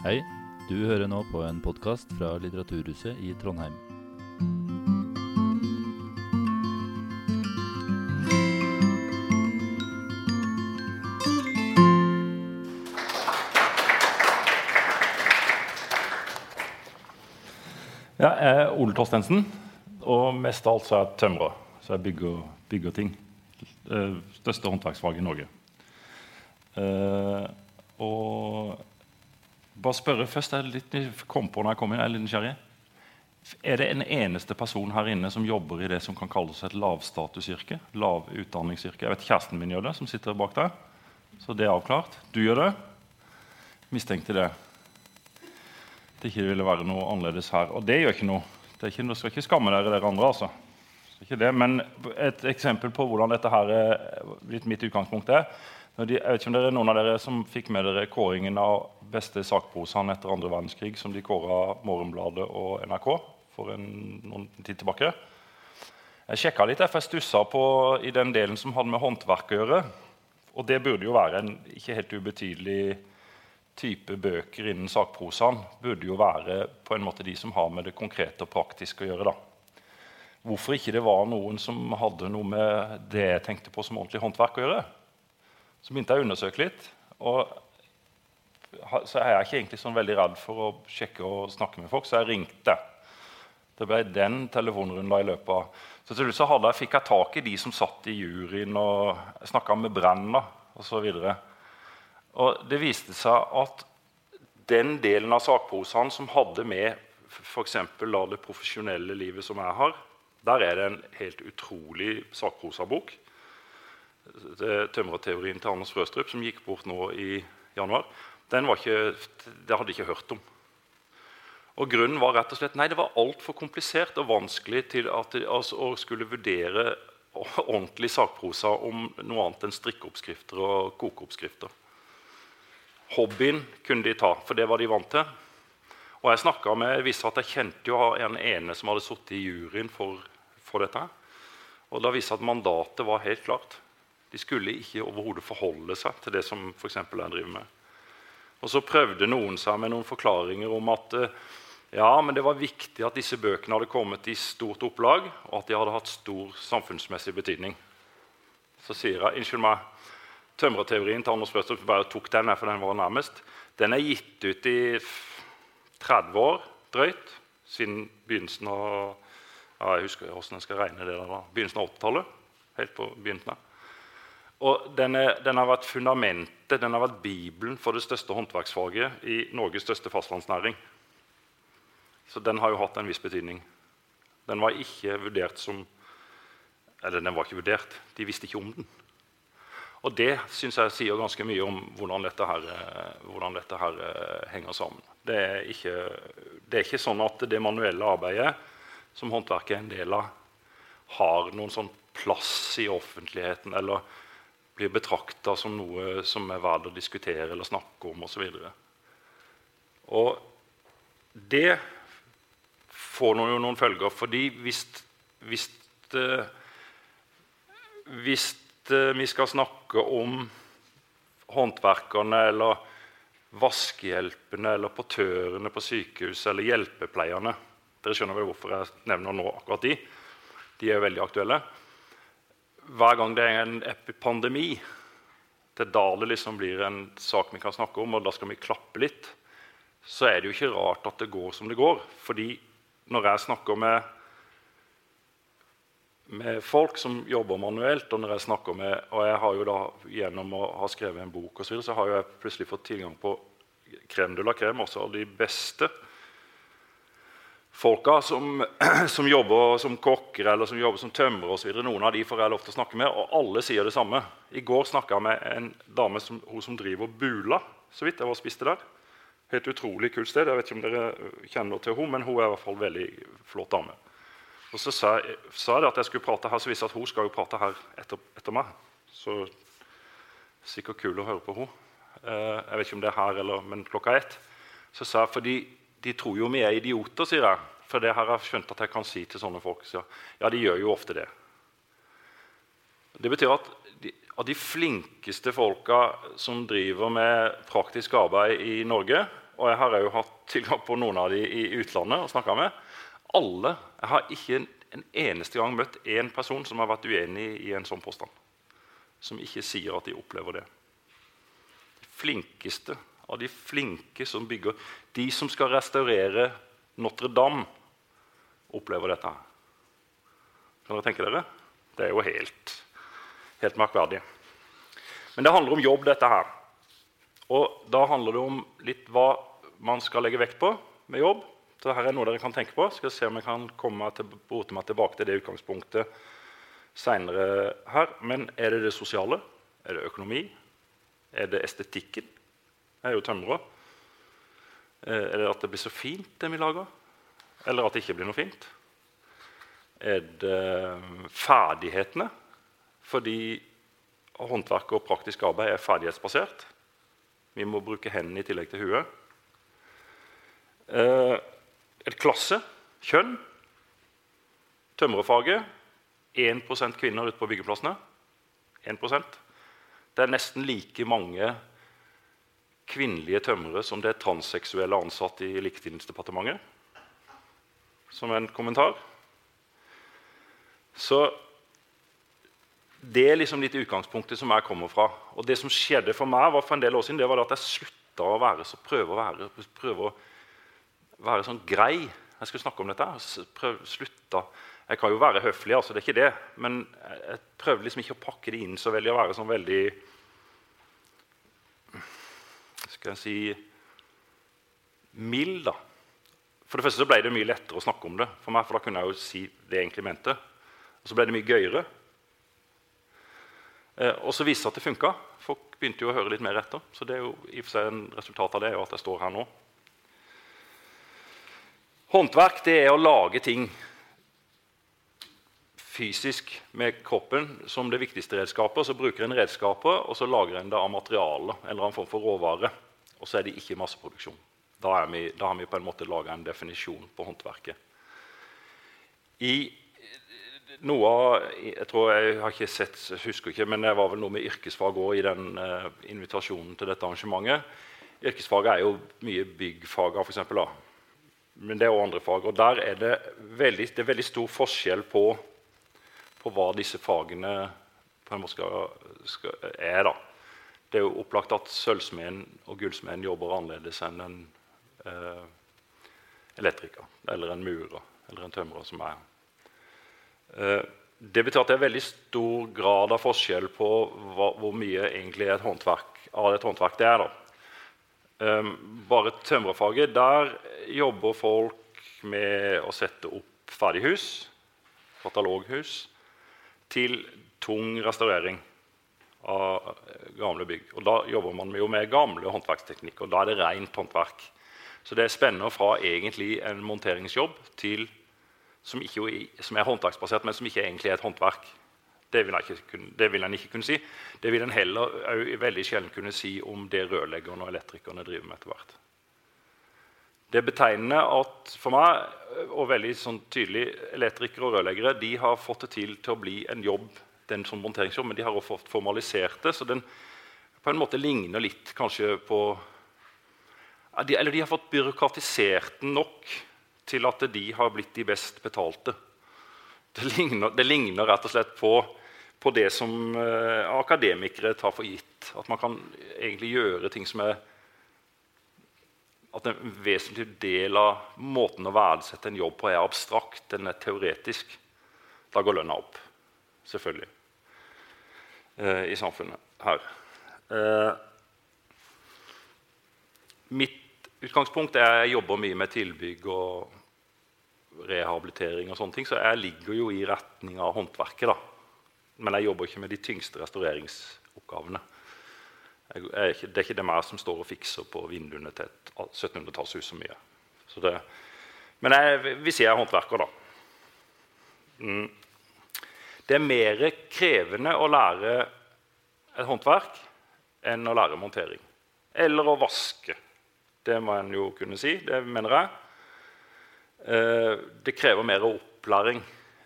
Hei, du hører nå på en podkast fra Litteraturhuset i Trondheim. Ja, jeg er Ole Torstensen, og mest av alt så er jeg tømrer. Så jeg bygger, bygger ting. Største håndverksfag i Norge. Uh, og bare spørre først, jeg litt kom på når jeg kom jeg er litt nysgjerrig. Er det en eneste person her inne som jobber i det som kan kalles et lavstatusyrke? Lav utdanningsyrke? Jeg vet Kjæresten min gjør det, som sitter bak der. Så det er avklart. Du gjør det? Mistenkte det. Det ikke ville være noe annerledes her. Og det gjør ikke noe. Det ikke, skal ikke skamme dere, dere andre. altså. Det men et eksempel på hvordan dette her er, litt mitt utgangspunkt er de, Jeg vet ikke om det er noen av dere som fikk med dere kåringen av beste sakprosaen etter andre verdenskrig, som de kåra Morgenbladet og NRK for en, noen tid tilbake. Jeg sjekka litt, for jeg stussa på i den delen som hadde med håndverk å gjøre. Og det burde jo være en ikke helt ubetydelig type bøker innen sakprosaen. Burde jo være på en måte de som har med det konkrete og praktiske å gjøre. da. Hvorfor ikke det var noen som hadde noe med det jeg tenkte på som ordentlig håndverk å gjøre? Så begynte jeg å undersøke litt. og så er jeg ikke egentlig sånn veldig redd for å sjekke og snakke med folk, så jeg ringte. Det ble den telefonrunden i løpet av Så til slutt så jeg, fikk jeg tak i de som satt i juryen, og snakka med Brenna osv. Og det viste seg at den delen av sakprosaen som hadde med f.eks. det profesjonelle livet som jeg har, der er det en helt utrolig sakprosabok. Det er Tømrerteorien til Anders Frøstrup, som gikk bort nå i januar. Den ikke, det hadde jeg ikke hørt om. Og Grunnen var rett og slett nei, det var altfor komplisert og vanskelig til at altså, å skulle vurdere ordentlig sakprosa om noe annet enn strikkeoppskrifter og kokeoppskrifter. Hobbyen kunne de ta, for det var de vant til. Og jeg snakket med, jeg at jeg kjente jo en ene som hadde sittet i juryen for, for dette. Og da viste at mandatet var helt klart. De skulle ikke overhodet forholde seg til det som eksempel jeg driver med. Og så prøvde noen seg med noen forklaringer om at eh, ja, men det var viktig at disse bøkene hadde kommet i stort opplag, og at de hadde hatt stor samfunnsmessig betydning. Så sier jeg unnskyld meg, tømrerteorien til Anders Børstrup bare tok den, for den var nærmest. Den er gitt ut i 30 år drøyt, siden begynnelsen av ja, jeg husker hvordan jeg skal regne det der, da. begynnelsen av 80-tallet. helt på begynnelsen av. Og den, er, den, har vært fundamentet, den har vært Bibelen for det største håndverksfaget i Norges største fastlandsnæring. Så den har jo hatt en viss betydning. Den var ikke vurdert som Eller den var ikke vurdert. De visste ikke om den. Og det syns jeg sier ganske mye om hvordan dette her, hvordan dette her henger sammen. Det er, ikke, det er ikke sånn at det manuelle arbeidet som håndverket er en del av, har noen sånn plass i offentligheten eller blir betrakta som noe som er verdt å diskutere eller snakke om osv. Og, og det får noen, noen følger. fordi hvis, hvis, eh, hvis eh, vi skal snakke om håndverkerne eller vaskehjelpene eller portørene på sykehus eller hjelpepleierne Dere skjønner vel hvorfor jeg nevner nå akkurat de. De er jo veldig aktuelle. Hver gang det er en epipandemi, det er da det liksom blir en sak vi kan snakke om, og da skal vi klappe litt, så er det jo ikke rart at det går som det går. Fordi når jeg snakker med, med folk som jobber manuelt, og når jeg snakker med, og jeg har jo da gjennom å ha skrevet en bok og så, videre, så har jeg plutselig fått tilgang på krem de la crème, også av de beste folka som, som, jobber som kokker eller som jobber som tømrere osv. Noen av de får jeg lov til å snakke med, og alle sier det samme. I går snakka jeg med en dame som, hun som driver Bula, så vidt jeg var spiste der. Helt utrolig kult sted. Jeg vet ikke om dere kjenner til henne, men hun er i hvert fall veldig flott dame. Og Så sa jeg, sa jeg at jeg skulle prate her, så visste jeg at hun skal jo prate her etter, etter meg. Så sikkert kul å høre på henne. Eh, jeg vet ikke om det er her, eller, men klokka ett. Så sa jeg fordi de tror jo vi er idioter, sier jeg. For det har jeg skjønt at jeg kan si til sånne folk. Så, ja, de gjør jo ofte det. Det betyr at de, av de flinkeste folka som driver med praktisk arbeid i Norge, og jeg har òg hatt tilgang på noen av de i utlandet og snakka med. Alle, Jeg har ikke en, en eneste gang møtt én person som har vært uenig i en sånn påstand. Som ikke sier at de opplever det. De flinkeste av de flinke som bygger De som skal restaurere Notre-Dame, opplever dette. Kan dere tenke dere? Det er jo helt, helt merkverdig. Men det handler om jobb, dette her. Og da handler det om litt hva man skal legge vekt på med jobb. Så her er noe dere kan tenke på. Skal se om jeg kan komme til, rote meg tilbake til det utgangspunktet senere her. Men er det det sosiale? Er det økonomi? Er det estetikken? Jeg er jo tømrer. Eh, er det at det blir så fint, det vi lager? Eller at det ikke blir noe fint? Er det ferdighetene? Fordi håndverk og praktisk arbeid er ferdighetsbasert. Vi må bruke hendene i tillegg til huet. Eh, et klasse, kjønn, tømrerfaget 1% kvinner ute på byggeplassene. 1% Det er nesten like mange kvinnelige tømrere som det er transseksuelle ansatte i Likestillingsdepartementet. Som en kommentar. Så det er liksom litt utgangspunktet som jeg kommer fra. Og det som skjedde for meg var for en del år siden, det var at jeg slutta å være så prøve å være, prøve å være sånn grei. Jeg skulle snakke om dette. Prøv, slutta. Jeg kan jo være høflig, altså, det er ikke det. men jeg prøvde liksom ikke å pakke det inn så veldig. Å være sånn veldig Skal jeg si mild, da. For det første så ble det mye lettere å snakke om det for meg, for da kunne jeg jo si det jeg egentlig mente. Og så ble det mye gøyere. Eh, og så viste det seg at det funka. Folk begynte jo å høre litt mer etter. Så det er jo i og for seg en resultat av det er jo at jeg står her nå. Håndverk det er å lage ting fysisk med kroppen som det viktigste redskapet. Så bruker en redskapet, og så lager en det av materiale eller en form for råvare. Og så er det ikke masseproduksjon. Da, vi, da har vi på en måte laga en definisjon på håndverket. I noe av Jeg tror jeg har ikke sett, husker ikke, men det var vel noe med yrkesfag òg i den eh, invitasjonen til dette arrangementet. Yrkesfaget er jo mye byggfager, f.eks. Men det er også andre fag. Og der er det veldig, det er veldig stor forskjell på, på, hva disse fagene på en måte skal, skal, er. da. Det er jo opplagt at sølvsmeden og gullsmeden jobber annerledes enn en eh, elektriker eller en murer eller en tømrer som er Eh, det betyr at det er veldig stor grad av forskjell på hva, hvor mye egentlig et håndverk, av et håndverk det er. Um, bare tømrerfaget, der jobber folk med å sette opp ferdighus, kataloghus, til tung restaurering av gamle bygg. Og Da jobber man jo med gamle håndverksteknikker. Da er det rent håndverk. Så det er spennende fra egentlig en monteringsjobb til som, ikke, som er håndverksbasert, men som ikke egentlig er et håndverk. Det vil, kunne, det vil en ikke kunne si. Det vil en heller veldig sjelden kunne si om det rørleggerne og elektrikerne driver med etter hvert. Det betegnende at for meg, og veldig sånn tydelig, elektrikere og rørleggere de har fått det til til å bli en jobb, den sånn monteringsjobb, men de har fått formalisert det. Så den på en måte ligner litt kanskje på Eller de har fått byråkratisert den nok til at de har blitt de best betalte. Det ligner, det ligner rett og slett på, på det som eh, akademikere tar for gitt. At man kan egentlig gjøre ting som er At en vesentlig del av måten å verdsette en jobb på er abstrakt, den er teoretisk. Da går lønna opp, selvfølgelig, i samfunnet her. Eh, mitt utgangspunkt er at jeg jobber mye med tilbygg og rehabilitering og sånne ting, så jeg ligger jo i retning av håndverket. da. Men jeg jobber ikke med de tyngste restaureringsoppgavene. Jeg, jeg, det er ikke det meg som står og fikser på vinduene til et 1700-tallshus så mye. Så det, men jeg vil si er håndverker, da. Mm. Det er mer krevende å lære et håndverk enn å lære montering. Eller å vaske. Det må en jo kunne si. Det mener jeg. Eh, det krever mer opplæring.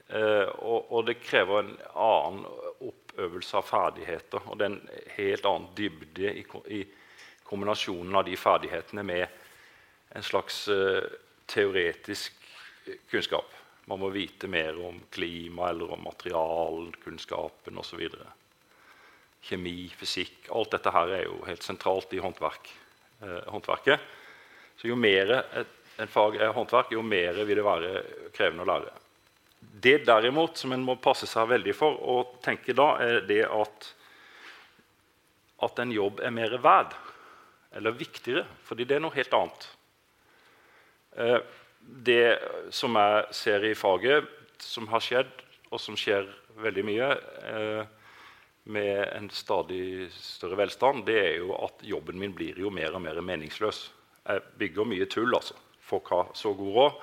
Eh, og, det krever en annen oppøvelse av ferdigheter. Og det er en helt annen dybde i, kombinasjonen av de ferdighetene med en slags uh, teoretisk kunnskap. Man må vite mer om klima eller om materialkunnskapen osv. Kjemi, fysikk Alt dette her er jo helt sentralt i håndverk, eh, håndverket. Så jo mer en fag er håndverk, jo mer vil det være krevende å lære. Det derimot som en må passe seg veldig for å tenke da, er det at, at en jobb er mer verd, eller viktigere, fordi det er noe helt annet. Eh, det som jeg ser i faget, som har skjedd, og som skjer veldig mye eh, med en stadig større velstand, det er jo at jobben min blir jo mer og mer meningsløs. Jeg bygger mye tull. altså. Folk har så god råd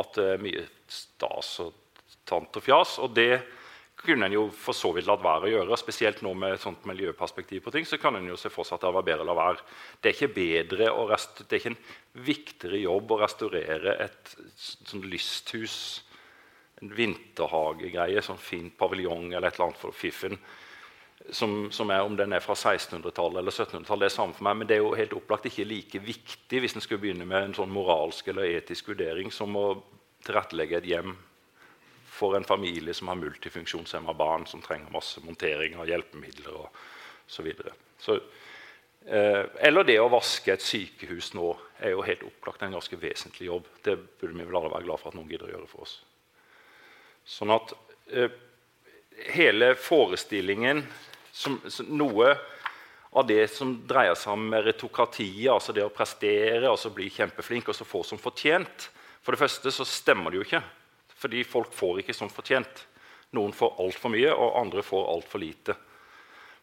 at det er mye stas og tant og fjas. Og det kunne en jo for så vidt latt være å gjøre. Spesielt nå med et sånt miljøperspektiv på ting, så kan en jo se for seg at det var bedre å la være. Det er ikke bedre å det er ikke en viktigere jobb å restaurere et sånt lysthus, en vinterhagegreie, sånn fin paviljong eller et eller annet for fiffen. Som, som er, om den er fra 1600-tallet eller 1700-tallet, det er samme for meg. Men det er jo helt opplagt ikke like viktig hvis en skulle begynne med en sånn moralsk eller etisk vurdering som å tilrettelegge et hjem for en familie som har multifunksjonshemma barn som trenger masse montering av hjelpemidler så eh, eller det å vaske et sykehus nå er jo helt opplagt en ganske vesentlig jobb. Det burde vi vel alle være glad for at noen gidder å gjøre for oss. Sånn at eh, hele forestillingen som, som, Noe av det som dreier seg om meritokratiet, altså det å prestere, altså bli kjempeflink og så få som fortjent For det første så stemmer det jo ikke. Fordi folk får ikke som fortjent. Noen får altfor mye, og andre får altfor lite.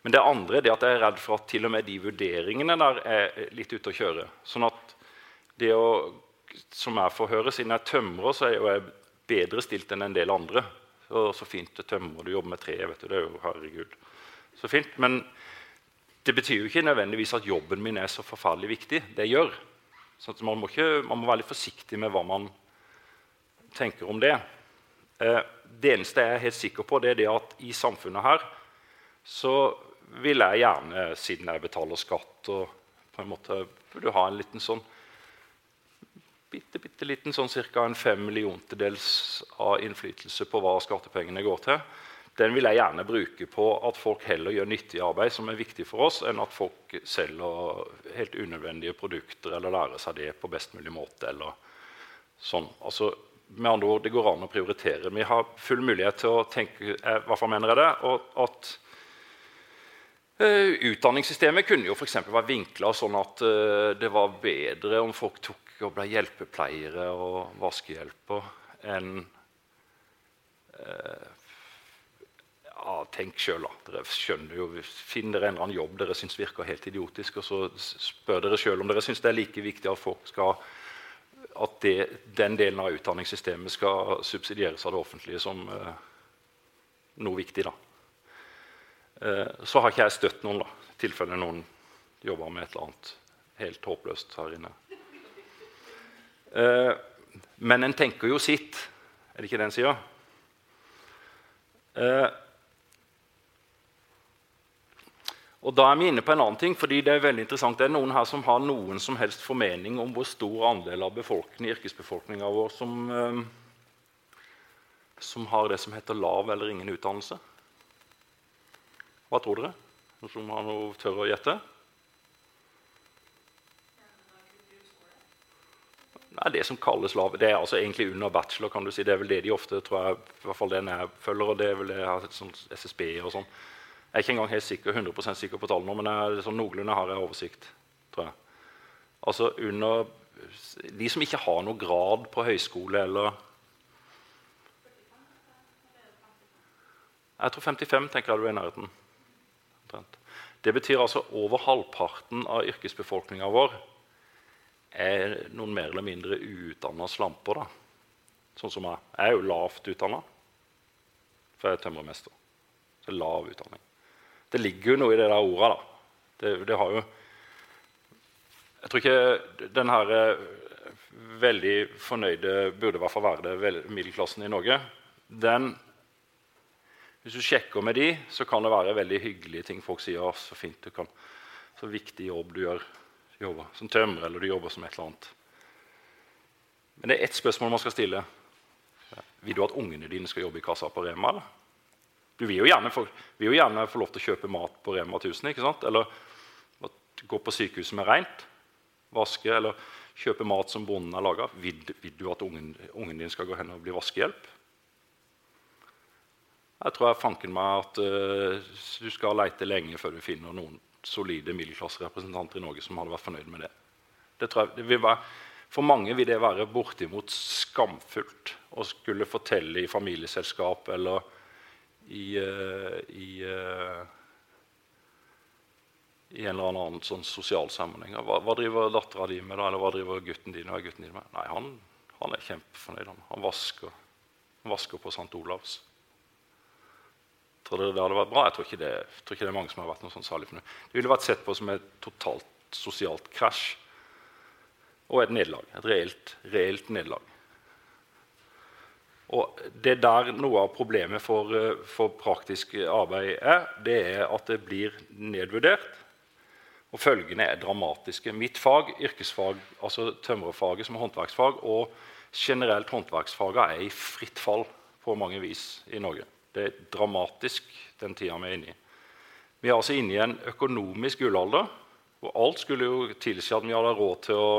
Men det andre er at jeg er redd for at til og med de vurderingene der er litt ute å kjøre. Sånn at det å, som jeg får høre, Siden jeg er tømrer, så er jeg bedre stilt enn en del andre. Så, så fint det tømrer, du jobber med tre. vet du, det er jo herregud. Så fint, Men det betyr jo ikke nødvendigvis at jobben min er så forferdelig viktig. Det gjør. Så man må, ikke, man må være litt forsiktig med hva man tenker om det. Eh, det eneste jeg er helt sikker på, det er det at i samfunnet her så vil jeg gjerne, siden jeg betaler skatt og på en måte vil ha en liten sånn bitte, bitte liten sånn ca. en fem milliontedels av innflytelse på hva skattepengene går til. Den vil jeg gjerne bruke på at folk heller gjør nyttig arbeid som er viktig for oss, enn at folk selger helt unødvendige produkter eller lærer seg det på best mulig måte. eller sånn. Altså, med andre ord, Det går an å prioritere. Vi har full mulighet til å tenke eh, hva for mener jeg det, og at eh, Utdanningssystemet kunne jo for være vinkla sånn at eh, det var bedre om folk tok og ble hjelpepleiere og vaskehjelper enn uh, ja, Tenk sjøl, da. Dere jo, Finn dere en eller annen jobb dere syns virker helt idiotisk, og så spør dere sjøl om dere syns det er like viktig at folk skal at det, den delen av utdanningssystemet skal subsidieres av det offentlige som eh, noe viktig. Da. Eh, så har ikke jeg støtt noen, da, i tilfelle noen jobber med et eller annet helt håpløst her inne. Eh, men en tenker jo sitt, er det ikke det en sier? Uh, Og da er vi inne på en annen ting, fordi Det er veldig interessant. Det er noen her som har noen som helst formening om hvor stor andel av yrkesbefolkninga vår som, eh, som, har det som heter lav eller ingen utdannelse. Hva tror dere? Noen som har noe tør å gjette? Nei, Det som kalles lav, det er altså egentlig under bachelor. kan du si. Det er vel det de ofte tror jeg, i hvert fall den jeg følger, og det er vel det jeg har sett sånn SSB og sånn. Jeg er ikke engang helt sikker, 100% sikker på tallene, men jeg, sånn noenlunde har jeg oversikt. tror jeg. Altså under De som ikke har noe grad på høyskole eller Jeg tror 55 tenker jeg du er i nærheten. Det betyr altså over halvparten av yrkesbefolkninga vår er noen mer eller mindre uutdanna slamper. da. Sånn som jeg. Jeg er jo lavt utdanna, for jeg er tømrermester. Så lav utdanning. Det ligger jo noe i det der ordet. da. Det, det har jo Jeg tror ikke den her eh, veldig fornøyde burde i hvert fall være det middelklassen i Norge. Den, hvis du sjekker med de, så kan det være veldig hyggelige ting folk sier. Så fint du kan, så viktig jobb du gjør. Jobber som tømrer eller du jobber som et eller annet. Men det er ett spørsmål man skal stille. Vil du at ungene dine skal jobbe i kassa på Rema? eller? Du vil jo gjerne få, vil jo gjerne få lov til å kjøpe mat på Rema 1000. ikke sant? Eller gå på sykehuset med rent, vaske eller kjøpe mat som bonden har laga. Vil, vil, du at ungen, ungen, din skal gå hen og bli vaskehjelp? Jeg tror jeg fanken meg at uh, du skal leite lenge før du finner noen solide middelklasserepresentanter i Norge som hadde vært fornøyd med det. det, jeg, det være, for mange vil det være bortimot skamfullt å skulle fortelle i familieselskap eller i, uh, i uh, i en eller annen sånn sosial sammenheng. Hva, hva driver dattera di med, da? eller hva driver gutten din, hva gutten din med? Nei, han, han er kjempefornøyd. Han, han, vasker, han vasker på St. Olavs. Tror dere det hadde vært bra? Jeg tror ikke det, tror ikke det er mange som har vært noe sånn særlig fornøyd. Det ville vært sett på som et totalt sosialt krasj og et nederlag. Et reelt, reelt nederlag. Og det der noe av problemet for, for, praktisk arbeid er, det er at det blir nedvurdert. Og følgene er dramatiske. Mitt fag, yrkesfag, altså tømrerfaget som håndverksfag, og generelt håndverksfaget er i fritt fall på mange vis i Norge. Det er dramatisk, den tida vi er inne i. Vi er altså inne i en økonomisk gullalder hvor alt skulle jo tilsi at vi hadde råd til å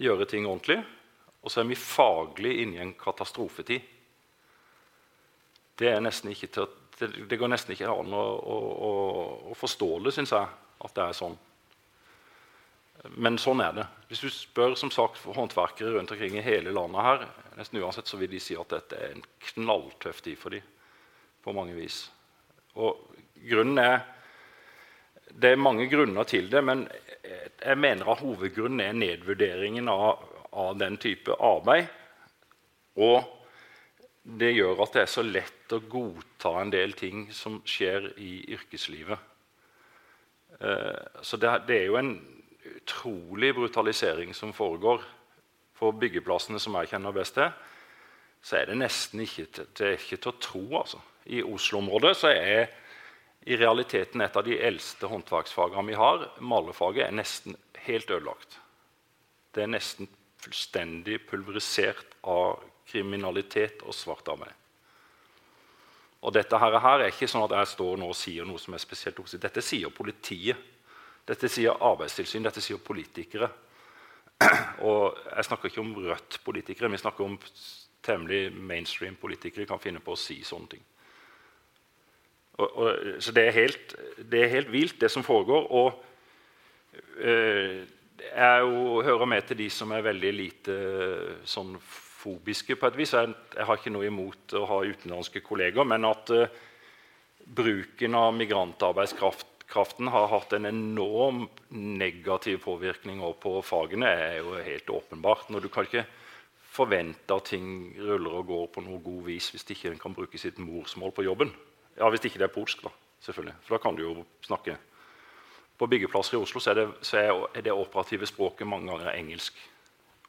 gjøre ting ordentlig. Og så er vi faglig inne i en katastrofetid. Det, å, det, går nesten ikke an å, å, å forstå det, syns jeg at det er sånn. Men sånn er det. Hvis du spør som sagt, håndverkere rundt omkring i hele landet, her, nesten uansett, så vil de si at dette er en knalltøff tid for dem på mange vis. Og grunnen er Det er mange grunner til det, men jeg mener at hovedgrunnen er nedvurderingen av, av den type arbeid. Og det gjør at det er så lett å godta en del ting som skjer i yrkeslivet. Eh, så det, er jo en utrolig brutalisering som foregår. På byggeplassene som jeg kjenner best til, så er det nesten ikke, det er ikke til å tro. altså. I Oslo-området så er i realiteten et av de eldste håndverksfagene vi har, malerfaget, er nesten helt ødelagt. Det er nesten fullstendig pulverisert av kriminalitet og svart arbeid. Og dette her, er ikke sånn at jeg står nå og sier noe som er spesielt positivt. Dette sier politiet. Dette sier Arbeidstilsyn, dette sier politikere. Og jeg snakker ikke om Rødt-politikere, vi snakker om temmelig mainstream politikere kan finne på å si sånne ting. Og, og, så det er, helt, det er, helt, vilt, det som foregår. Og øh, jeg jo, hører med til de som er veldig lite sånn fobiske på et vis. Jeg, jeg, har ikke noe imot å ha utenlandske kolleger, men at uh, bruken av migrantarbeidskraften har hatt en enorm negativ påvirkning på fagene, er jo helt åpenbart. Når du kan ikke forvente at ting ruller og går på noe god vis hvis ikke en kan bruke sitt morsmål på jobben. Ja, Hvis ikke det er polsk, da. selvfølgelig. For da kan du jo snakke. På byggeplasser i Oslo er, det, er det operative språket mange ganger engelsk.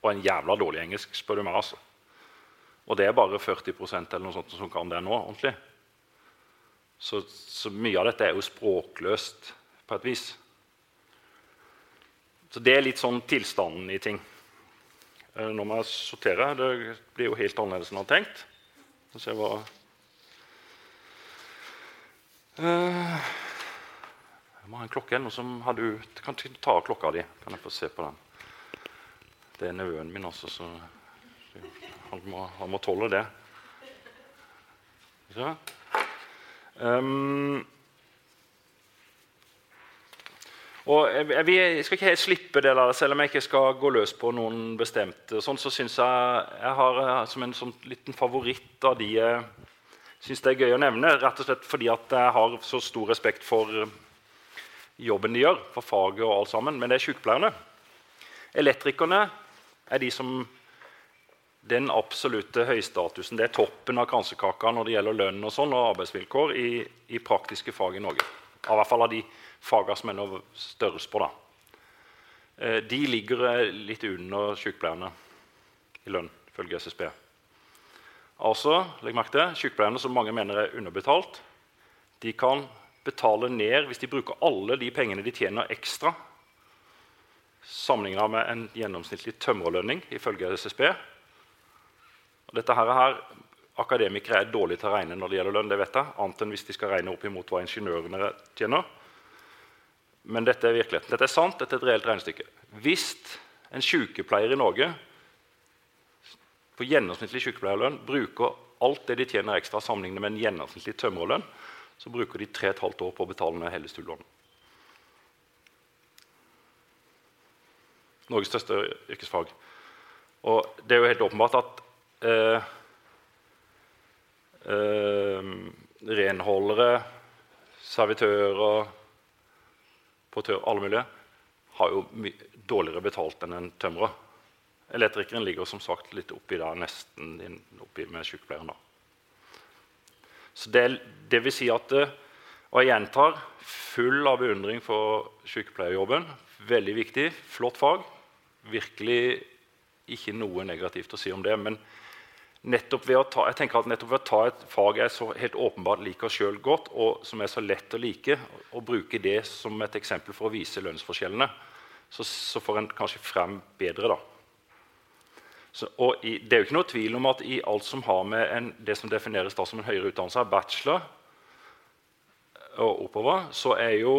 Og en jævla dårlig engelsk, spør du meg. altså. Og det er bare 40% eller noe sånt som kan det nå. ordentlig. Så, så, mye av dette er jo språkløst på et vis. Så det er litt sånn tilstanden i ting. Eh, nå må jeg sortere. Det blir jo helt annerledes enn jeg har tenkt. Så jeg var... uh, Jeg må ha en klokke. Noen som har du Kan ta klokka di? Kan jeg få se på den? Det er nevøen min også, så han må, han må tåle det. Så. Um, og jeg, jeg, skal ikke helt slippe det der, selv om jeg ikke skal gå løs på noen bestemte. Sånn, så synes jeg jeg har eh, som en sånn liten favoritt av de jeg syns det er gøy å nevne. Rett og slett fordi jeg har så stor respekt for jobben de gjør, for faget og alt sammen. Men det er sykepleierne. Elektrikerne er de som den absolutte høystatusen. Det er toppen av kransekaka når det gjelder lønn og, sånn, og arbeidsvilkår i, i, praktiske fag i Norge. I hvert fall av de fagene som er noe størrelse på. da. Eh, de ligger eh, litt under sykepleierne i lønn, ifølge SSB. Altså, legg merke til, Sykepleierne som mange mener er underbetalt, de kan betale ned hvis de bruker alle de pengene de tjener ekstra sammenligna med en gjennomsnittlig tømrerlønning ifølge SSB. Og dette her, her Akademikere er dårlige til å regne når det gjelder lønn, det vet jeg, annet enn hvis de skal regne opp imot hva ingeniørene tjener. Men dette er virkeligheten. Dette er sant, dette er et reelt regnestykke. Hvis en sykepleier i Norge på gjennomsnittlig sykepleierlønn bruker alt det de tjener ekstra sammenlignet med en gjennomsnittlig tømrerlønn, så bruker de 3,5 år på å betale ned hele studielånet. Norges største yrkesfag. Og det er jo helt åpenbart at eh, eh, renholdere, servitører, portører, alle mulige, har jo dårligere betalt enn en tømrer. Elektrikeren ligger som sagt litt oppi der, nesten oppi med sykepleieren. da. Så det, det, vil si at eh, Og jeg gjentar full av beundring for sykepleierjobben. Veldig viktig. Flott fag. Virkelig ikke noe negativt å si om det. Men nettopp ved å ta, jeg tenker at nettopp ved å ta et fag jeg så helt åpenbart liker sjøl godt, og som er så lett å like, og bruke det som et eksempel for å vise lønnsforskjellene, så, så får en kanskje frem bedre. da. Så, i, det er jo ikke noe tvil om at i alt som har med en, det som defineres som en høyere utdannelse, bachelor og oppover, så er jo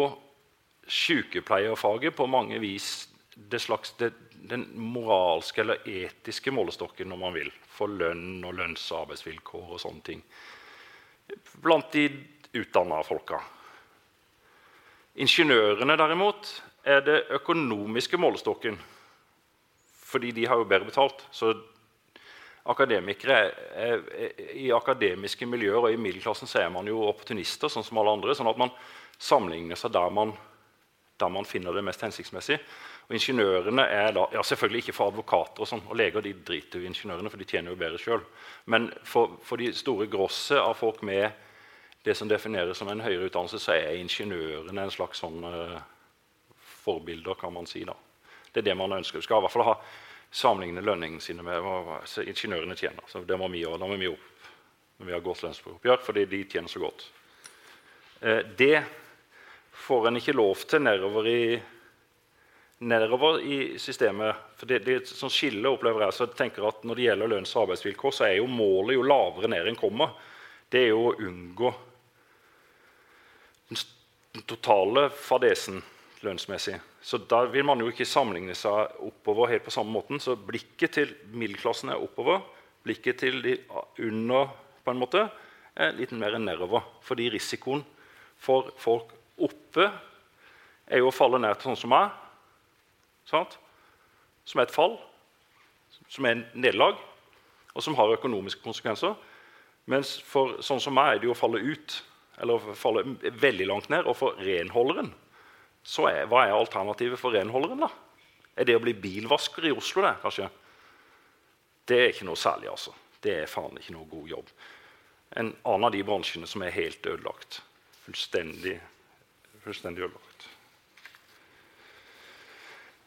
sykepleierfaget på mange vis det slags, det, den moralske eller etiske målestokken om man vil, for lønn og lønns- og arbeidsvilkår og sånne ting blant de utdanna folka. Ingeniørene derimot er det økonomiske målestokken fordi de har jo bedre betalt. Så akademikere er, er, I akademiske miljøer og i middelklassen så er man jo opportunister, sånn som alle andre. sånn at man sammenligner seg der man, der man finner det mest hensiktsmessig. Og ingeniørene er da, ja Selvfølgelig ikke for advokater og sånn, og leger de driter jo i ingeniørene, for de tjener jo bedre sjøl. Men for, for, de store grosset av folk med det som defineres som en høyere utdannelse, så er ingeniørene en slags sånn uh, forbilder, kan man si. da. Det er det man ønsker. Vi skal i hvert fall ha sammenligne lønningene sine med hva ingeniørene tjener. Så det må vi gjøre. Da må vi opp når vi har godt lønnsoppgjør, fordi de tjener så godt. Eh, det får en ikke lov til nedover i, nedover i systemet. For det, det er et skille opplever jeg. Så jeg tenker at Når det gjelder lønns- og arbeidsvilkår, så er jo målet jo lavere ned en kommer. Det er jo å unngå den totale fadesen lønnsmessig. Så da vil man jo ikke sammenligne seg oppover helt på samme måten. Så blikket til middelklassen er oppover. Blikket til de under på en måte er litt mer nedover. Fordi risikoen for folk oppe er jo å falle ned til sånn som meg. Sant? Som er et fall, som er en nederlag, og som har økonomiske konsekvenser. Mens for sånn som meg er det jo å falle ut, eller falle veldig langt ned. Og for renholderen så er, hva er alternativet for renholderen? da? Er det å bli bilvasker i Oslo? Det kanskje? Det er ikke noe særlig. altså. Det er faen ikke noe god jobb. En annen av de bransjene som er helt ødelagt. Fullstendig, fullstendig ødelagt.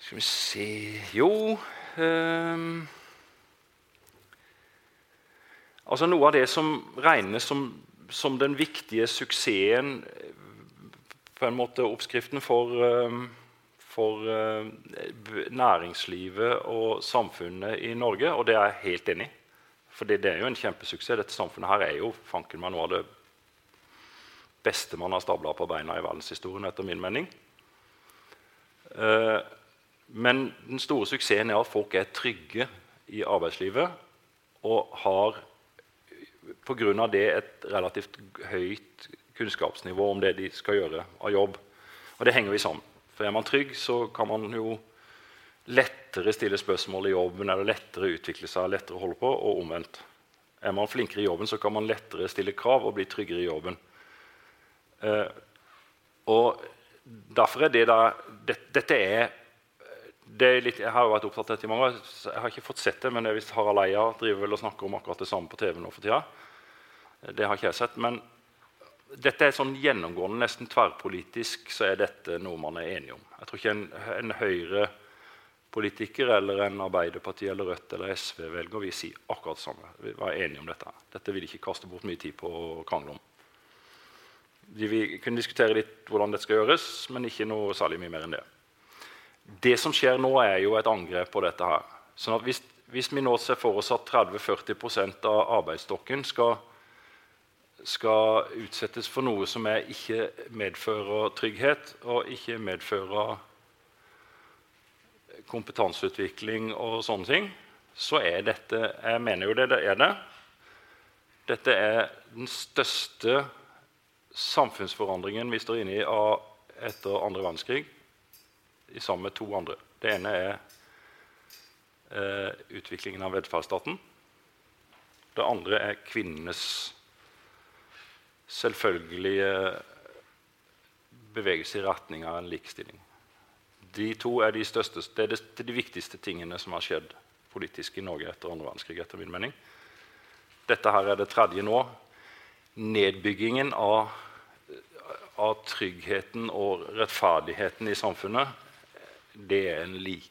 Skal vi se Jo um, Altså Noe av det som regnes som, som den viktige suksessen på en måte oppskriften for, eh, for eh, næringslivet og samfunnet i Norge, og det er jeg helt enig i. For det, er jo en kjempesuksess. Dette samfunnet her er jo fanken meg noe av det beste man har stabla på beina i verdenshistorien, etter min mening. Eh, men den store suksessen er at folk er trygge i arbeidslivet og har pga. det et relativt høyt kunnskapsnivå om det de skal gjøre av jobb. Og det henger vi sammen. For er man trygg, så kan man jo lettere stille spørsmål i jobben eller lettere utvikle seg, lettere holde på, og omvendt. Er man flinkere i jobben, så kan man lettere stille krav og bli tryggere i jobben. Eh, og derfor er det da det, Dette er, det er litt, Jeg har jo vært opptatt av dette i mange år. Jeg har ikke fått sett det, men det er hvis Harald Eia driver vel og snakker om akkurat det samme på TV nå for tida. Det har ikke jeg sett. Men dette er sånn gjennomgående, nesten tverrpolitisk, så er dette noe man er enige om. Jeg tror ikke en, en Høyre-politiker eller en Arbeiderparti eller Rødt eller SV-velger vi si akkurat det samme. Vi var enige om dette. Dette vil de ikke kaste bort mye tid på å krangle om. De vil kunne diskutere litt hvordan dette skal gjøres, men ikke noe særlig mye mer enn det. Det som skjer nå, er jo et angrep på dette her. Sånn at hvis, hvis vi nå ser for oss at 30-40% av arbeidsstokken skal, skal utsettes for noe som er ikke medfører trygghet, og ikke medfører kompetanseutvikling og sånne ting, så er dette Jeg mener jo det, det er det. Dette er den største samfunnsforandringen vi står inne i etter andre verdenskrig, sammen med to andre. Det ene er eh, utviklingen av velferdsstaten. Det andre er kvinnenes selvfølgelige bevegelse i retning av en likestilling. De to er de, største, det er de, viktigste tingene som har skjedd politisk i Norge etter andre verdenskrig. etter min mening. Dette her er det tredje nå. Nedbyggingen av, av tryggheten og rettferdigheten i samfunnet det, like,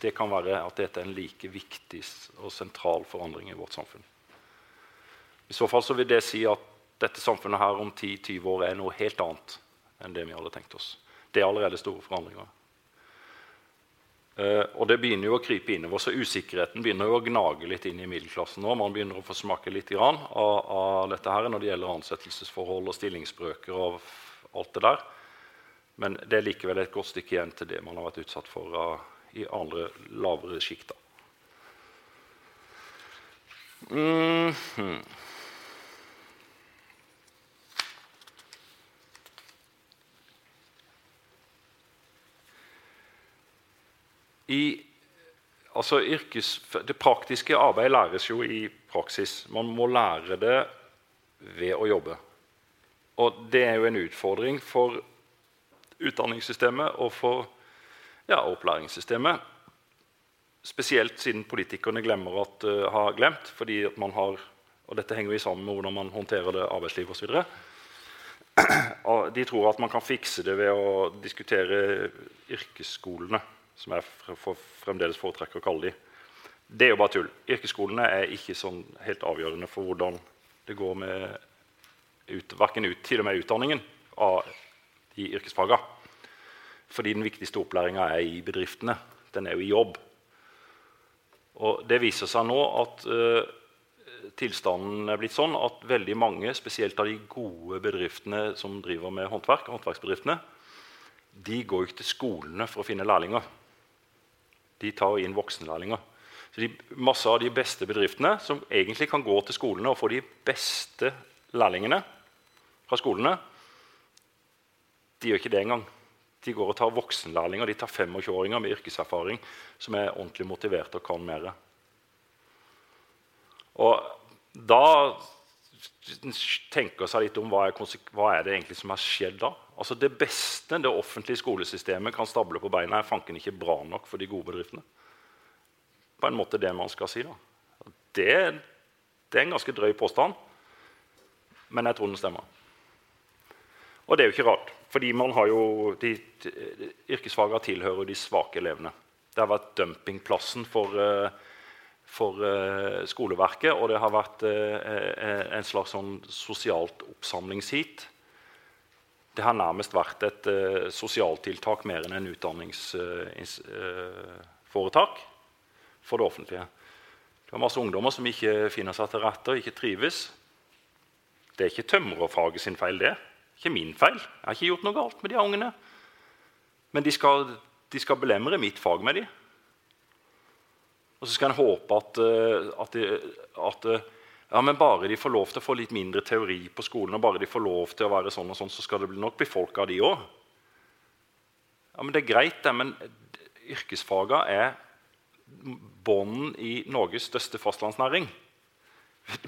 det, kan være at dette er en like viktig og sentral forandring i vårt samfunn. I så fall så vil det si at dette samfunnet her om 10-20 år er noe helt annet enn det vi hadde tenkt oss. Det er allerede store forandringer. Uh, og det begynner jo å krype innover, så Usikkerheten begynner jo å gnage litt inn i middelklassen nå. Man begynner å få smake litt av, av, dette her når det gjelder ansettelsesforhold og stillingsbrøker. og alt det der. Men det er likevel et godt stykke igjen til det man har vært utsatt for uh, i andre lavere sjikter. Mm -hmm. I, altså yrkes, det praktiske arbeidet læres jo i praksis. Man må lære det ved å jobbe. Og det er jo en utfordring for utdanningssystemet og for ja, opplæringssystemet. Spesielt siden politikerne glemmer at uh, har glemt. fordi at man har, og Dette henger jo sammen med hvordan man håndterer det arbeidslivet osv. De tror at man kan fikse det ved å diskutere yrkesskolene som jeg fremdeles foretrekker å kalle de. Det er jo bare tull. Yrkesskolene er ikke sånn helt avgjørende for hvordan det går med ut, ut, til og med utdanningen av de yrkesfagene. Fordi den viktigste opplæringa er i bedriftene. Den er jo i jobb. Og det viser seg nå at uh, tilstanden er blitt sånn at veldig mange, spesielt av de gode bedriftene som driver med håndverk, håndverksbedriftene, de går ikke til skolene for å finne lærlinger de tar inn voksenlærlinger. Så de, masse av de beste bedriftene som egentlig kan gå til skolene og få de beste lærlingene fra skolene, de gjør ikke det engang. De går og tar voksenlærlinger. De tar 25-åringer med yrkeserfaring som er ordentlig motiverte og kan mer. Og da tenker seg litt om hva er, hva er, det egentlig som har skjedd da. Altså Det beste det offentlige skolesystemet kan stable på beina, er fanken ikke bra nok for de gode bedriftene. På en måte det man skal si. da. Det, det er en ganske drøy påstand, men jeg tror den stemmer. Og det er jo ikke rart, fordi man har jo, de, de yrkesfagene tilhører de svake elevene. Det har vært dumpingplassen for uh, for uh, skoleverket. Og det har vært uh, en slags sånn sosialt oppsamlingsheat. Det har nærmest vært et uh, sosialtiltak mer enn en utdanningsforetak for det offentlige. Det er masse ungdommer som ikke finner seg til rette og ikke trives. Det er ikke tømrerfaget sin feil, det. Ikke min feil. Jeg har ikke gjort noe galt med de ungene. Men de skal, de skal belemre mitt fag med dem. Og så skal en håpe at, eh, at, at eh, ja, men bare de får lov til å få litt mindre teori på skolen, og bare de får lov til å være sånn og sånn, så skal det nok bli folk av de òg. Ja, men det er greit, det, men yrkesfaga er bånden i Norges største fastlandsnæring.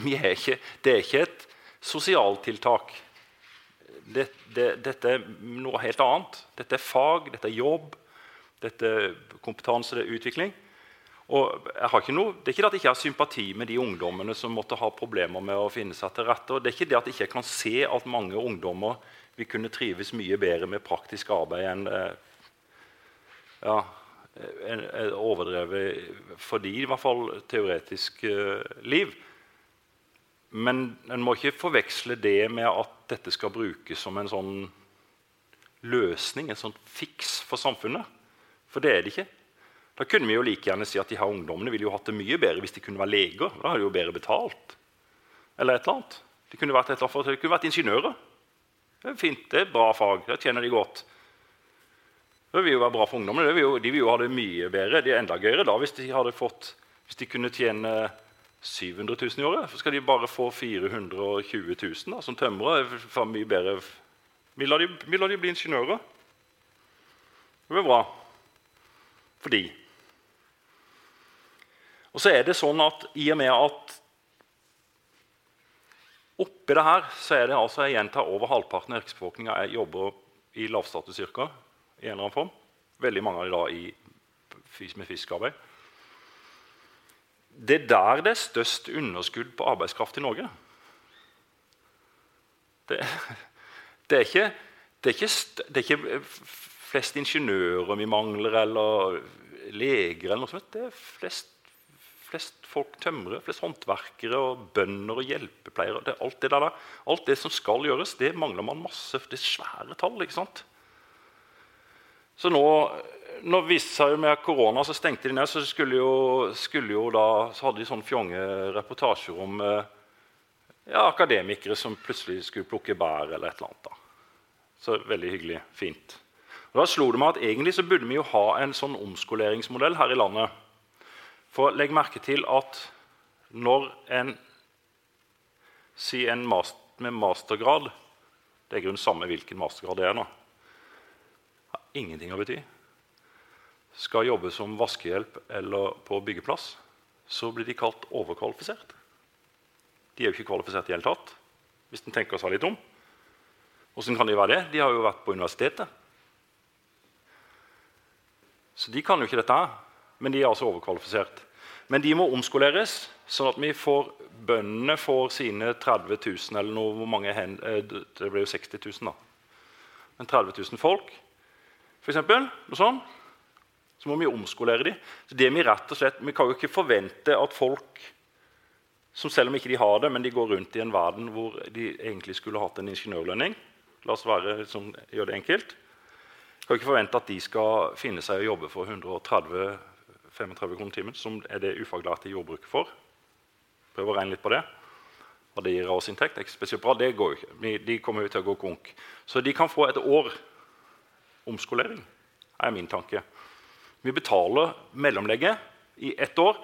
Er ikke, det er ikke et sosialtiltak. Det, det, dette er noe helt annet. Dette er fag, dette er jobb, dette er kompetanse, det er utvikling. Og noe, det er ikke det at jeg ikke har sympati med de ungdommene som måtte ha problemer med å finne seg til rette. og det er ikke det at jeg ikke kan se at mange ungdommer vil kunne trives mye bedre med praktisk arbeid enn eh, ja, en, en overdrevet for de, i hvert fall teoretisk uh, liv. Men en må ikke forveksle det med at dette skal brukes som en sånn løsning, en sånn fiks for samfunnet. For det er det ikke. Da kunne vi jo like gjerne si at de her ungdommene ville jo hatt det mye bedre hvis de kunne være leger. Da hadde de jo bedre betalt. Eller et eller annet. De kunne vært, annet, de kunne vært ingeniører. Det er fint, det er bra fag. Det tjener de godt. Det vil jo være bra for ungdommene. Vil jo, de vil jo ha det mye bedre. Det er enda gøyere da hvis de, fått, hvis de kunne tjene 700 000 i året. Så skal de bare få 420 000 da, som tømrere. Mye bedre. Vi lar de, vi lar de bli ingeniører. Det blir bra for de. Og så er det sånn at i og med at oppi det her så er det altså jeg gjentar over halvparten av yrkesbefolkninga jobber i lavstatusyrker i en eller annen form. Veldig mange av dem i, med fiskearbeid. Det er der det er størst underskudd på arbeidskraft i Norge. Det, det, er, ikke, det, er, ikke, det er ikke flest ingeniører vi mangler, eller leger eller noe sånt. Det er flest, flest folk tømrere, flest håndverkere, og bønder og hjelpepleiere. Det, alt, det der, alt det som skal gjøres, det mangler man masse. Det er svære tall. ikke sant? Så nå, nå viste seg med korona, så stengte de ned. Så, skulle jo, skulle jo da, så hadde de sånne fjonge reportasjer om eh, ja, akademikere som plutselig skulle plukke bær eller et eller annet. da. Så veldig hyggelig. Fint. Og da slo det meg at Egentlig så burde vi jo ha en sånn omskoleringsmodell her i landet. For legg merke til at når en sier en master, med mastergrad Det er i grunnen samme hvilken mastergrad det er nå. Har ingenting å bety. Skal jobbe som vaskehjelp eller på byggeplass, så blir de kalt overkvalifisert. De er jo ikke kvalifisert i det hele tatt, hvis en tenker seg litt om. Hvordan kan de være det? De har jo vært på universitetet. Så de kan jo ikke dette, men de er altså overkvalifisert. Men de må omskoleres, sånn at vi får, bøndene får sine 30 000 eller noe, hvor mange hen, eh, Det ble jo 60 000, da. Men 30 000 folk, eksempel, noe sånt, så må vi omskolere dem. Så det Vi rett og slett, vi kan jo ikke forvente at folk som selv om ikke de har det, men de går rundt i en verden hvor de egentlig skulle hatt en ingeniørlønning La oss være, liksom, gjøre det enkelt kan ikke forvente at de skal finne seg å jobbe for 130-35 kroner timen, som er det ufaglærte jordbruket får. Prøv å regne litt på det. Og det gir årsinntekt. Det er ikke spesielt bra. Det går ikke. De kommer jo til å gå konk. Så de kan få et år omskolering, er min tanke. Vi betaler mellomlegget i ett år.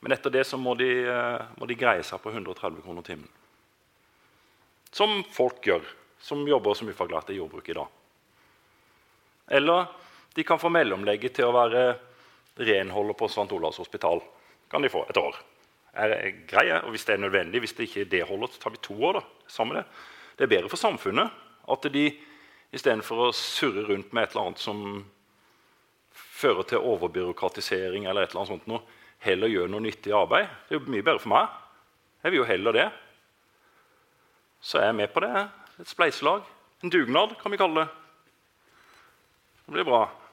Men etter det så må de, eh, må de greie seg på 130 kroner timen. Som folk gjør som jobber som ufaglærte i jordbruket i dag. Eller de kan få mellomlegget til å være renholder på St. Olavs hospital. kan de få et år. Er greie, og Hvis det er nødvendig, hvis det ikke er det holder, så tar vi to år. da. Samme det. det er bedre for samfunnet at de istedenfor å surre rundt med et eller annet som fører til overbyråkratisering, eller et eller annet sånt noe, heller gjør noe nyttig arbeid. Det er jo mye bedre for meg. Jeg vil jo heller det. Så er jeg med på det. Et spleiselag. En dugnad, kan vi kalle det. Det blir bra.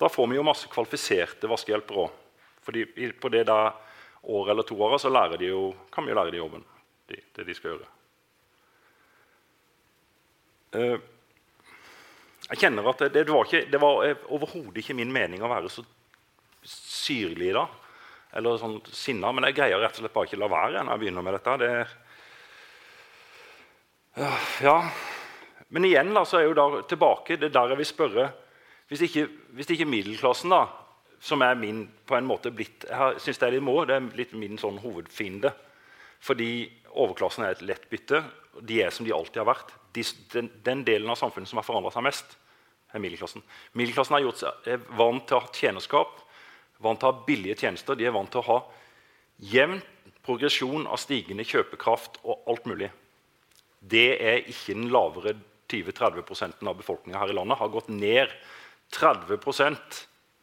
Da får vi jo masse kvalifiserte vaskehjelpere òg. Fordi på det der året eller to året så de jo, kan vi jo lære de jobben. Det, det de skal gjøre. Uh, jeg kjenner at det, det var, ikke, var overhodet ikke min mening å være så syrlig da. Eller sånn sinna, men jeg greier rett og slett bare ikke la være når jeg begynner med dette. Det, ja, Men igjen da, så er jeg jo da tilbake det der jeg vil spørre Hvis ikke, hvis ikke middelklassen, da, som er min på en måte blitt Jeg synes det er litt må, det er litt min sånn hovedfiende. Fordi overklassen er et lett bytte. De er som de alltid har vært. De, den, den, delen av samfunnet som har forandra seg mest, er middelklassen. Middelklassen er, gjort, er vant til å ha tjenerskap, vant til å ha billige tjenester. De er vant til å ha jevn progresjon av stigende kjøpekraft og alt mulig det er ikke den lavere 20-30% av befolkninga her i landet. har gått ned 30%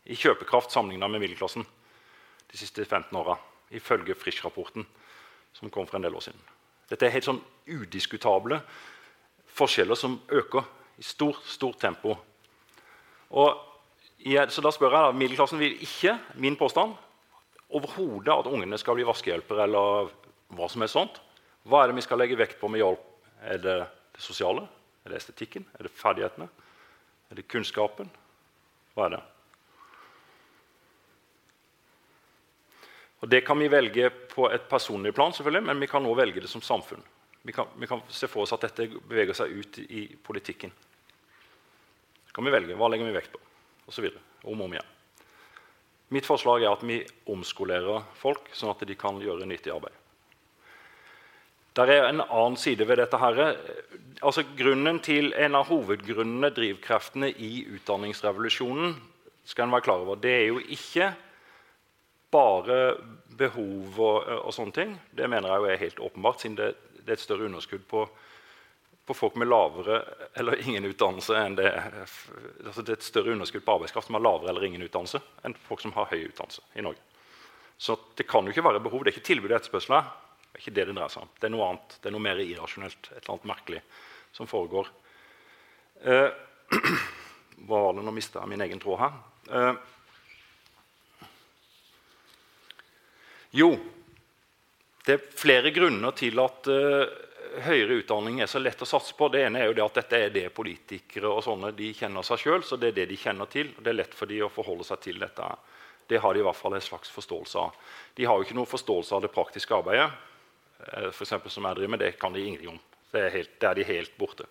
i kjøpekraft sammenlignet med middelklassen de siste 15 åra, ifølge Frisch-rapporten som kom for en del år siden. Dette er helt sånn udiskutable forskjeller som øker i stort, stort tempo. Og, så da spør jeg da, Middelklassen vil ikke, min påstand, overhodet at ungene skal bli vaskehjelpere eller hva som er sånt. Hva er det vi skal legge vekt på med hjelp er det det sosiale? Er det estetikken? Er det ferdighetene? Er det kunnskapen? Hva er det? Og Det kan vi velge på et personlig plan, selvfølgelig, men vi kan også velge det som samfunn. Vi kan, vi kan se for oss at dette beveger seg ut i politikken. Så kan vi velge hva legger vi vekt på, osv. Om og om igjen. Mitt forslag er at vi omskolerer folk, sånn at de kan gjøre nyttig arbeid. Der er en annen side ved dette. her. Altså, til, En av hovedgrunnene, drivkreftene i utdanningsrevolusjonen, skal en være klar over, det er jo ikke bare behov og, og, sånne ting. Det mener jeg jo er helt åpenbart, siden det, det er et større underskudd på, på, folk med lavere eller ingen utdannelse enn det, altså det er et større underskudd på arbeidskraft som har lavere eller ingen utdannelse enn folk som har høy utdannelse i Norge. Så det kan jo ikke være behov. Det er ikke tilbud og etterspørsel. Det er ikke det det dreier seg om. Det er noe annet. Det er noe mer irrasjonelt, et eller annet merkelig som foregår. Eh, hva var det? Nå mista jeg min egen tråd her. Eh, Jo, det er flere grunner til at eh, høyere utdanning er så lett å satse på. Det ene er jo det at dette er det politikere og sånne, de kjenner seg sjøl. Så det er det de kjenner til. og Det er lett for dem å forholde seg til dette. Det har de i hvert fall en slags forståelse av. De har jo ikke noen forståelse av det praktiske arbeidet. Eh, for eksempel, som jeg driver med, Det kan de ingenting om. Det er, helt, det er de helt borte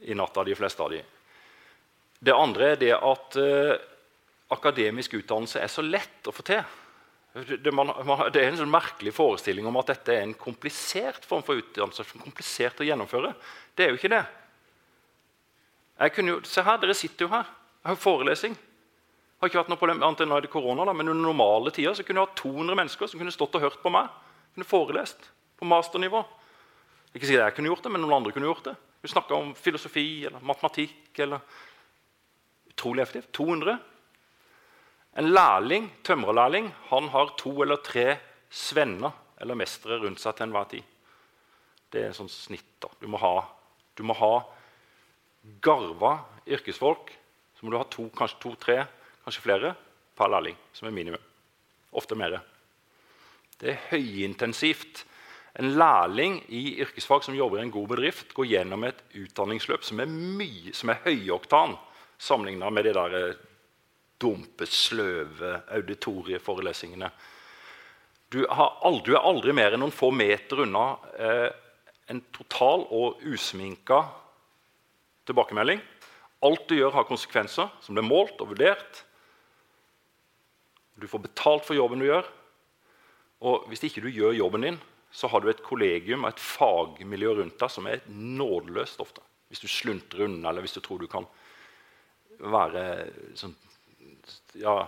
i natta, de fleste av de. Det andre er det at uh, akademisk utdannelse er så lett å få til. Det, man, man, det, er en sånn merkelig forestilling om at dette er en komplisert form for utdannelse. komplisert å gjennomføre. Det er jo ikke det. Jo, se her, Dere sitter jo her. Jeg har forelesing. Det har ikke vært noe problem, annet enn nå er det korona, da, men Under normale tider så kunne jeg ha 200 mennesker som kunne stått og hørt på meg. Kunne forelest på masternivå. Ikke sikkert jeg kunne gjort det, men noen andre kunne gjort det. Vi snakka om filosofi eller matematikk. eller Utrolig effektivt. 200. En lærling, tømrerlærling han har to eller tre svenner eller mestere rundt seg til enhver tid. Det er en sånn snitt. da. Du må ha, du må ha garva yrkesfolk. Så må du ha to, kanskje to-tre, kanskje flere per lærling, som er minimum. Ofte mer. Det er høyintensivt. En lærling i yrkesfag som jobber i en god bedrift, går gjennom et utdanningsløp som er, mye, som er høyoktan sammenligna med de der eh, dumpe, sløve auditorieforelesningene. Du, aldri, du, er aldri mer enn noen få meter unna eh, en total og usminka tilbakemelding. Alt du gjør, har konsekvenser som blir målt og vurdert. Du får betalt for jobben du gjør. Og hvis ikke du gjør jobben din, så har du et kollegium og et fagmiljø rundt deg som er nådeløst ofte. Hvis du sluntrer unna, eller hvis du tror du kan være sånn ja,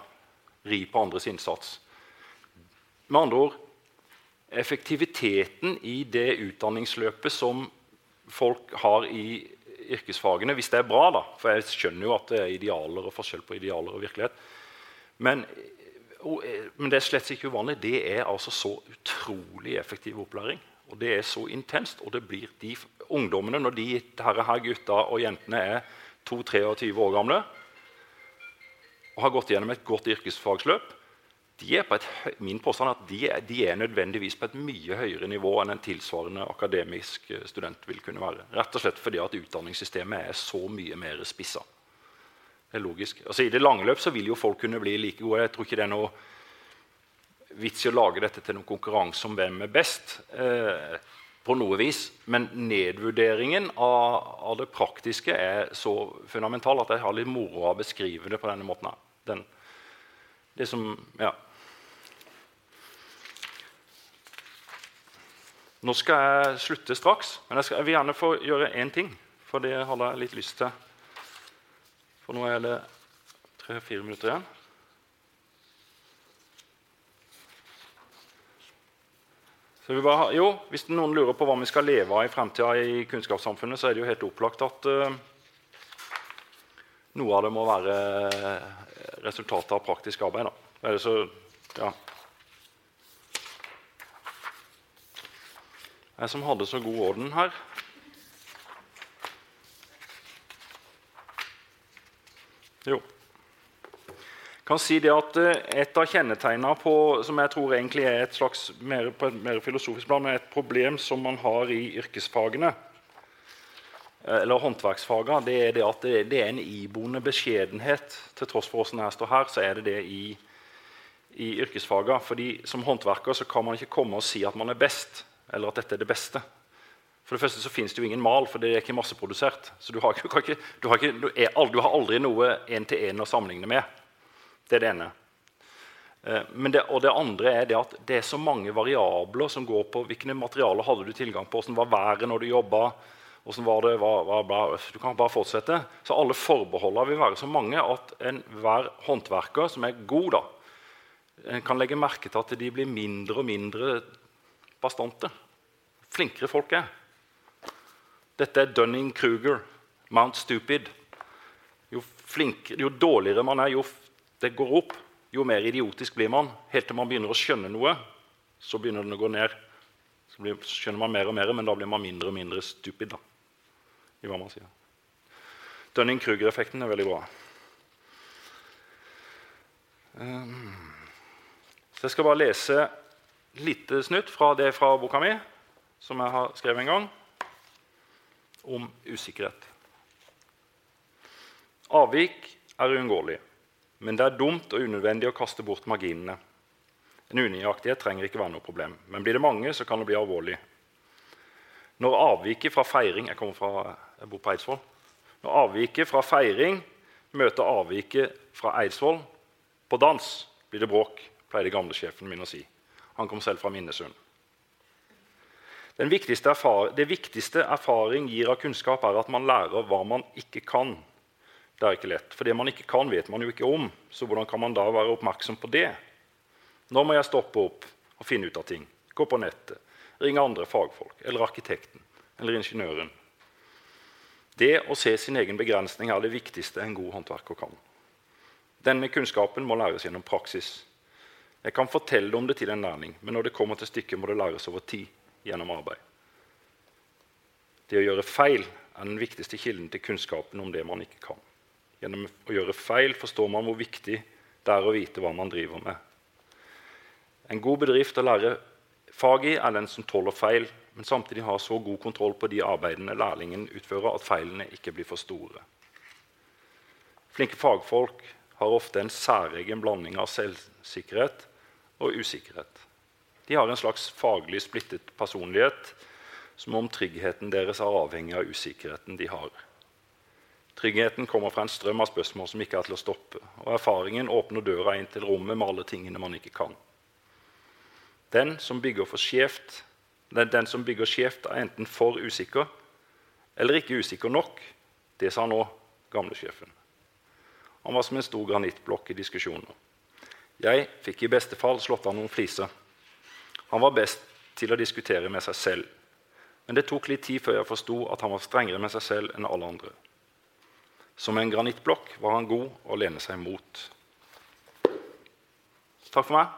ri på andres innsats. Med andre ord effektiviteten i det utdanningsløpet som folk har i yrkesfagene, hvis det er bra, da, for jeg skjønner jo at det er idealer og forskjell på idealer og virkelighet Men, men det er slett ikke uvanlig. Det er altså så utrolig effektiv opplæring. Og det er så intenst. Og det blir de ungdommene, når de her, her gutta og jentene er 2-23 år gamle, og har gått gjennom et godt yrkesfagsløp, de er et, min påstand at de er, de er, nødvendigvis på et mye høyere nivå enn en tilsvarende akademisk eh, student vil kunne være. Rett og slett fordi at utdanningssystemet er så mye mer spissa. Det er logisk. Altså, I det lange løp så vil jo folk kunne bli like gode. Jeg tror ikke det er noe vits i å lage dette til noen konkurranse om hvem er best. Eh, på noe vis. Men nedvurderingen av, av, det praktiske er så fundamental at jeg har litt moro av å beskrive det på denne måten. den, det som Ja. Nå skal jeg slutte straks, men jeg, skal, jeg vil gjerne få gjøre én ting. For det hadde jeg litt lyst til. For nå er det tre-fire minutter igjen. Bare, jo, Hvis noen lurer på hva vi skal leve av i fremtida i kunnskapssamfunnet, så er det jo helt opplagt at uh, noe av det må være resultatet av praktisk arbeid. Da. Så, ja. Jeg som hadde så god orden her. Jo. Jeg kan si det at eh, Et av kjennetegnene på, som jeg tror egentlig er et slags mer, på et mer filosofisk plan, er et problem som man har i yrkesfagene, eh, eller håndverksfagene, det er det at det, det er en iboende beskjedenhet. Til tross for hvordan jeg står her, så er det det i, i yrkesfagene. Fordi som håndverker så kan man ikke komme og si at man er best, eller at dette er det beste. For det første så finnes det jo ingen mal, for det er ikke masseprodusert. Så du har, ikke, du har, ikke, du er, du har aldri noe én-til-én å sammenligne med. Det er det ene. Eh, det, og det andre er det at det er så mange variabler som går på hvilke materialer hadde du tilgang på, åssen var været når du jobba. Var det, var, var, du kan bare fortsette. Så alle forbeholdene vil være så mange at enhver håndverker som er god, da, kan legge merke til at de blir mindre og mindre bastante. Flinkere folk er. Dette er Dunning-Kruger, Mount Stupid. Jo, flinkere, jo dårligere man er, jo det går opp jo mer idiotisk blir man. Helt til man begynner å skjønne noe, så begynner den å gå ned. Så blir, skjønner man mer og mer, men da blir man mindre og mindre stupid. da, i hva man sier. Dunning-Kruger-effekten er veldig bra. Um, så jeg skal bare lese litt snutt fra det fra boka mi, som jeg har skrevet en gang, om usikkerhet. Avvik er uunngåelig. Men det er dumt og unødvendig å kaste bort marginene. En unøyaktighet trenger ikke være noe problem, men blir det mange, så kan det bli alvorlig. Når avviket fra feiring Jeg fra, jeg bor på Eidsvoll. Når avviket fra feiring møter avviket fra Eidsvoll på dans, blir det bråk, pleier gamlesjefen gamle sjefen min å si. Han kom selv fra Minnesund. Viktigste erfaring, det viktigste erfaring gir av kunnskap, er at man lærer hva man ikke kan. Det er ikke lett. For det man ikke kan, vet man jo ikke om. Så hvordan kan man da være oppmerksom på det? Nå må jeg stoppe opp og finne ut av ting. Gå på nettet. Ringe andre fagfolk eller arkitekten eller ingeniøren. Det å se sin egen begrensning er det viktigste en god håndverker kan. Denne kunnskapen må læres gjennom praksis. Jeg kan fortelle om det til en lærling, men når det kommer til stykket, må det læres over tid gjennom arbeid. Det å gjøre feil er den viktigste kilden til kunnskapen om det man ikke kan. Gjennom å gjøre feil forstår man hvor viktig det er å vite hva man driver med. En god bedrift å lære fag i er den som tåler feil, men samtidig har så god kontroll på de arbeidene lærlingen utfører, at feilene ikke blir for store. Flinke fagfolk har ofte en særegen blanding av selvsikkerhet og usikkerhet. De har en slags faglig splittet personlighet, som om tryggheten deres er avhengig av usikkerheten de har. Tryggheten kommer fra en strøm av spørsmål som ikke er til å stoppe. Og erfaringen åpner døra inn til rommet med alle tingene man ikke kan. Den som bygger for skjevt, den, den som bygger skjevt, er enten for usikker eller ikke usikker nok. Det sa nå gamlesjefen. Han var som en stor granittblokk i diskusjoner. Jeg fikk i beste fall slått av noen fliser. Han var best til å diskutere med seg selv. Men det tok litt tid før jeg forsto at han var strengere med seg selv enn alle andre. Som en granittblokk var han god å lene seg mot. Takk for meg.